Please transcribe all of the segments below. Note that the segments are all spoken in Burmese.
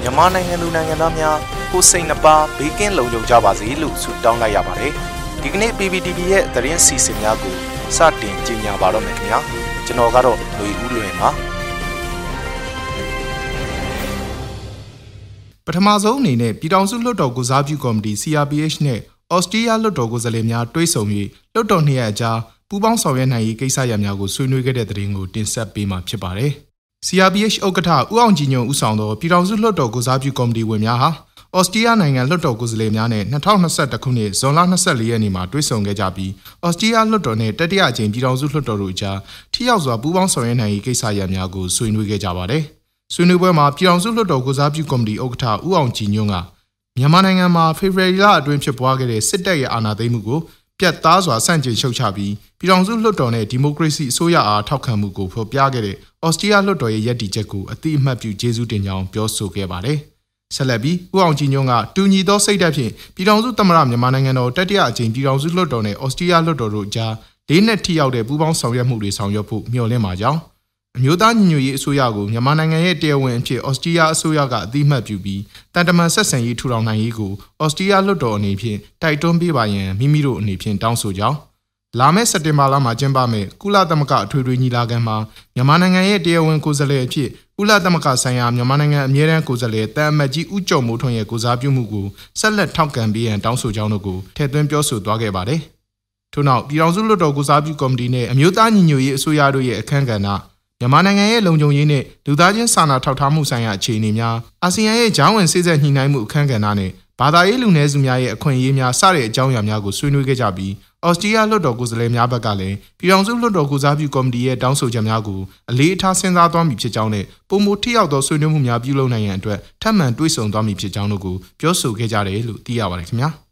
မြန်မာနိုင်ငံလူနိုင်ငံသားများကိုစိတ်နှပါဘေးကင်းလုံခြုံကြပါစေလို့ဆုတောင်းလိုက်ရပါတယ်။ဒီကနေ့ PPTV ရဲ့သတင်းစီစဉ်များကိုစတင်ကြီးညာပါတော့မယ်ခင်ဗျာ။ကျွန်တော်ကတော့လူဦးလွင်ပါ။ပထမဆုံးအနေနဲ့ပြည်ထောင်စုလွှတ်တော်ကိုစားပြုကော်မတီ CRPH နဲ့ဩစတြေးလျလွှတ်တော်ကိုယ်စားလှယ်များတွဲဆုံ၍လွှတ်တော်နှစ်ရက်အကြားပူးပေါင်းဆောင်ရွက်နိုင်ရေးကိစ္စရပ်များကိုဆွေးနွေးခဲ့တဲ့သတင်းကိုတင်ဆက်ပေးမှာဖြစ်ပါတယ်။ CRPH ဥက္ကဋ္ဌဦးအောင်ကြည်ညွန့်ဦးဆောင်သောပြည်ထောင်စုလွှတ်တော်ကိုစားပြုကော်မတီဝင်များဟာဩစတြေးလျနိုင်ငံလွှတ်တော်ကိုယ်စားလှယ်များနဲ့2021ခုနှစ်ဇွန်လ24ရက်နေ့မှာတွေ့ဆုံခဲ့ကြပြီးဩစတြေးလျလွှတ်တော်နဲ့တတိယအကြိမ်ပြည်ထောင်စုလွှတ်တော်တို့အကြားထိရောက်စွာပူးပေါင်းဆောင်ရွက်နိုင်ရေးကိစ္စရပ်များကိုဆွေးနွေးခဲ့ကြပါတယ်။ဆွေးနွေးပွဲမှာပြည်ထောင်စုလွှတ်တော်ကိုစားပြုကော်မတီဥက္ကဋ္ဌဦးအောင်ကြည်ညွန့်ကမြန်မာနိုင်ငံမှာဖေဖော်ဝါရီလအတွင်းဖြစ်ပွားခဲ့တဲ့စစ်တပ်ရဲ့အာဏာသိမ်းမှုကို ပြတ်သားစွာဆန့်ကျင်ရှုတ်ချပြီးပြည်ထောင်စုလွှတ်တော်နဲ့ဒီမိုကရေစီအစိုးရအားထောက်ခံမှုကိုဖော်ပြခဲ့တဲ့ဩစတြေးလျလွှတ်တော်ရဲ့ရည်တည်ချက်ကိုအတိအမှတ်ပြုကျေးဇူးတင်ကြောင်းပြောဆိုခဲ့ပါတယ်။ဆက်လက်ပြီးဦးအောင်ကြည်ညွန့်ကတူညီသောစိတ်ဓာတ်ဖြင့်ပြည်ထောင်စုသမ္မတမြန်မာနိုင်ငံတော်တတိယအကြိမ်ပြည်ထောင်စုလွှတ်တော်နဲ့ဩစတြေးလျလွှတ်တော်တို့ကြားလေးနက်ထိရောက်တဲ့ပူးပေါင်းဆောင်ရွက်မှုတွေဆောင်ရွက်ဖို့မျှော်လင့်ပါကြောင်း အမျိုးသားညီညွတ်ရေးအစိုးရကိုမြန်မာနိုင်ငံရဲ့တရားဝင်အဖြစ်ဩစတြေးလျအစိုးရကအသိမှတ်ပြုပြီးတန်တမန်ဆက်ဆံရေးထူထောင်နိုင်ရေးကိုဩစတြေးလျလွှတ်တော်အနေဖြင့်တိုက်တွန်းပေးပါရန်မိမိတို့အနေဖြင့်တောင်းဆိုကြောင်းလာမယ့်စက်တင်ဘာလမှာကျင်းပမယ့်ကုလသမဂ္ဂအထွေထွေညီလာခံမှာမြန်မာနိုင်ငံရဲ့တရားဝင်ကိုယ်စားလှယ်အဖြစ်ကုလသမဂ္ဂဆိုင်ရာမြန်မာနိုင်ငံအမြဲတမ်းကိုယ်စားလှယ်တန်အမတ်ကြီးဦးကျော်မိုးထွန်းရဲ့ကိုစားပြုမှုကိုဆက်လက်ထောက်ခံပေးရန်တောင်းဆိုကြောင်းတို့ကိုထည့်သွင်းပြောဆိုသွားခဲ့ပါတယ်။ထို့နောက်ပြည်ထောင်စုလွှတ်တော်ကိုစားပြုကော်မတီနဲ့အမျိုးသားညီညွတ်ရေးအစိုးရတို့ရဲ့အခမ်းကဏ္ဍ မြန်မာနိုင်ငံရဲ့လုံခြုံရေးနဲ့လူသားချင်းစာနာထောက်ထားမှုဆိုင်ရာအခြေအနေများအာဆီယံရဲ့ဂျောင်းဝင်စေ့စပ်ညှိနှိုင်းမှုအခမ်းကဏ္ဍနဲ့ဘာသာရေးလူနည်းစုများရဲ့အခွင့်အရေးများစတဲ့အကြောင်းအရာများကိုဆွေးနွေးခဲ့ကြပြီးဩစတြေးလျလွှတ်တော်ကိုယ်စားလှယ်များဘက်ကလည်းပြည်ထောင်စုလွှတ်တော်ကိုစားပြုကော်မတီရဲ့တောင်းဆိုချက်များကိုအလေးအထားစဉ်းစားသွားမည်ဖြစ်ကြောင်းနဲ့ပုံမထိရောက်သောဆွေးနွေးမှုများပြုလုပ်နိုင်ရန်အတွက်ထပ်မံတွေးဆုံသွားမည်ဖြစ်ကြောင်းတို့ကိုပြောဆိုခဲ့ကြတယ်လို့သိရပါတယ်ခင်ဗျာ။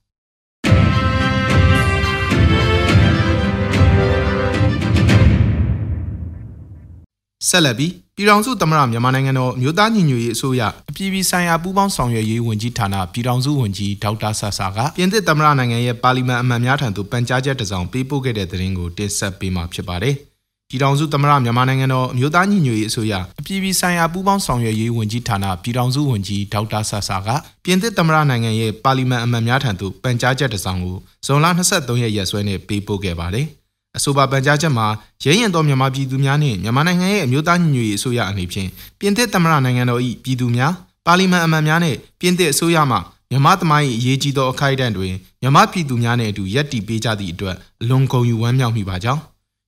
ဆက်လက်ပြီးပြည်ထောင်စုသမ္မတမြန်မာနိုင်ငံတော်မြို့သားညီညွတ်ရေးအစိုးရအပြည်ပြည်ဆိုင်ရာပူးပေါင်းဆောင်ရွက်ရေးဝန်ကြီးဌာနပြည်ထောင်စုဝန်ကြီးဒေါက်တာဆာဆာကပြင်သစ်သမ္မတနိုင်ငံရဲ့ပါလီမန်အမတ်များထံသို့ပန်ကြားချက်တစ်စောင်ပေးပို့ခဲ့တဲ့သတင်းကိုတင်ဆက်ပေးမှာဖြစ်ပါတယ်။ပြည်ထောင်စုသမ္မတမြန်မာနိုင်ငံတော်မြို့သားညီညွတ်ရေးအစိုးရအပြည်ပြည်ဆိုင်ရာပူးပေါင်းဆောင်ရွက်ရေးဝန်ကြီးဌာနပြည်ထောင်စုဝန်ကြီးဒေါက်တာဆာဆာကပြင်သစ်သမ္မတနိုင်ငံရဲ့ပါလီမန်အမတ်များထံသို့ပန်ကြားချက်တစ်စောင်ကိုဇွန်လ23ရက်ရက်စွဲနဲ့ပေးပို့ခဲ့ပါတယ်။ အဆိုပါပန်ကြားချက်မှာရဲရင်တော်မြန်မာပြည်သူများနှင့်မြန်မာနိုင်ငံရဲ့အမျိုးသားညီညွတ်ရေးအစိုးရအနေဖြင့်ပြင်သစ်သမ္မတနိုင်ငံတော်၏ပြည်သူများပါလီမန်အမတ်များနှင့်ပြင်သစ်အစိုးရမှမြန်မာသမိုင်း၏အရေးကြီးသောအခိုက်အတန့်တွင်မြန်မာပြည်သူများနှင့်အတူရပ်တည်ပေးကြသည့်အတွက်အလွန်ဂုဏ်ယူဝမ်းမြောက်မိပါကြောင်း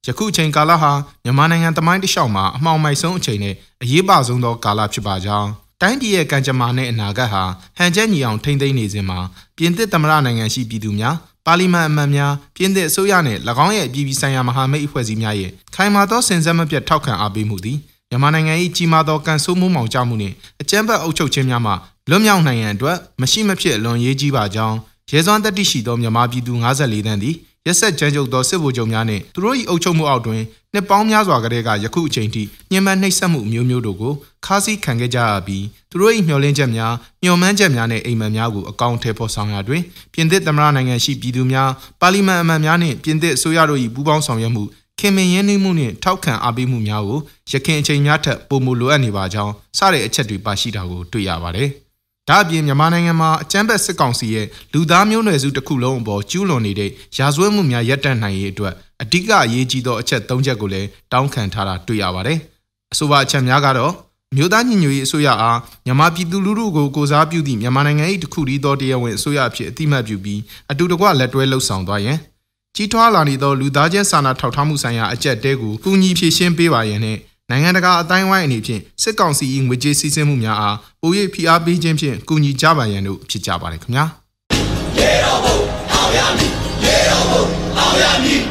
ယခုအချိန်ကာလဟာမြန်မာနိုင်ငံသမိုင်းတစ်လျှောက်မှာအမှောင်မိုက်ဆုံးအချိန်နဲ့အရေးပါဆုံးသောကာလဖြစ်ပါကြောင်းတိုင်းပြည်ရဲ့ကံကြမ္မာနဲ့အနာဂတ်ဟာဟန်ချက်ညီအောင်ထိမ့်သိမ်းနေစဉ်မှာပြင်သစ်သမ္မတနိုင်ငံရှိပြည်သူများ ပါလီမန်အမတ်များပြင်သစ်အစိုးရနှင့်၎င်းရဲ့ပြည်ပြည်ဆိုင်ရာမဟာမိတ်အဖွဲ့အစည်းများရဲ့ခိုင်မာသောစင်စက်မပြတ်ထောက်ခံအားပေးမှုသည်မြန်မာနိုင်ငံ၏ကြီးမားသောကန်ဆိုးမှုမှောင်ကျမှုနှင့်အကြမ်းဖက်အုပ်ချုပ်ခြင်းများမှလွတ်မြောက်နိုင်ရန်အတွက်မရှိမဖြစ်အလွန်ရေးကြီးပါကြောင်းရဲစွမ်းတတိရှိသောမြန်မာပြည်သူ54တန်းသည် ရက်ဆက်ကြမ်းကြုတ်သောစစ်ဗိုလ်ချုပ်များနှင့်သူတို့၏အုပ်ချုပ်မှုအောက်တွင်နှစ်ပေါင်းများစွာကတည်းကယခုအချိန်ထိညှဉ်းပန်းနှိပ်စက်မှုမျိုးမျိုးတို့ကိုခါးစည်းခံခဲ့ကြရပြီးသူတို့၏မျှော်လင့်ချက်များမျှော်မှန်းချက်များနဲ့အိမ်မက်များကိုအကောင့်ထဲပေါ်ဆောင်ရာတွင်ပြင်သစ်သမ္မတနိုင်ငံရှိပြည်သူများပါလီမန်အမတ်များနှင့်ပြင်သစ်အစိုးရတို့၏ပူးပေါင်းဆောင်ရွက်မှုခင်မင်ရင်းနှီးမှုနှင့်ထောက်ခံအားပေးမှုများကိုရခင်အချိန်များထက်ပိုမိုလိုအပ်နေပါကြောင်းစတဲ့အချက်တွေပါရှိတာကိုတွေ့ရပါတယ်။ ဒါအပြင်မြန်မာနိုင်ငံမှာအကြမ်းဖက်စစ်ကောင်စီရဲ့လူသားမျိုးနွယ်စုတစ်ခုလုံးအပေါ်ကျူးလွန်နေတဲ့ရာဇဝတ်မှုများရပ်တန့်နိုင်ရေးအတွက်အဓိကအရေးကြီးသောအချက်၃ချက်ကိုလည်းတောင်းခံထားတာတွေ့ရပါတယ်။အဆိုပါအချက်များကတော့မြို့သားညီညွတ်ရေးအစိုးရအားမြန်မာပြည်သူလူထုကိုကိုစားပြုသည့်မြန်မာနိုင်ငံ၏တခုတည်းသောတရားဝင်အစိုးရအဖြစ်အတိမတ်ပြုပြီးအတူတကွလက်တွဲလှုပ်ဆောင်သွားရန်ကြီးထွားလာနေသောလူသားချင်းစာနာထောက်ထားမှုဆိုင်ရာအကြက်တဲကိုကူညီဖြည့်ရှင်းပေးပါရန်နဲ့ နိုင်ငံတကာအတိုင်းဝိုင်းအနေဖြင့်စစ်ကောင်စီ၏ငွေကြေးစီးဆင်းမှုများအားပို၍ဖိအားပေးခြင်းဖြင့်ကူညီကြပါရန်တို့ဖြစ်ကြပါတယ်ခင်ဗျာရေတော်ဘုံအောင်ရမည်ရေတော်ဘုံအောင်ရမည်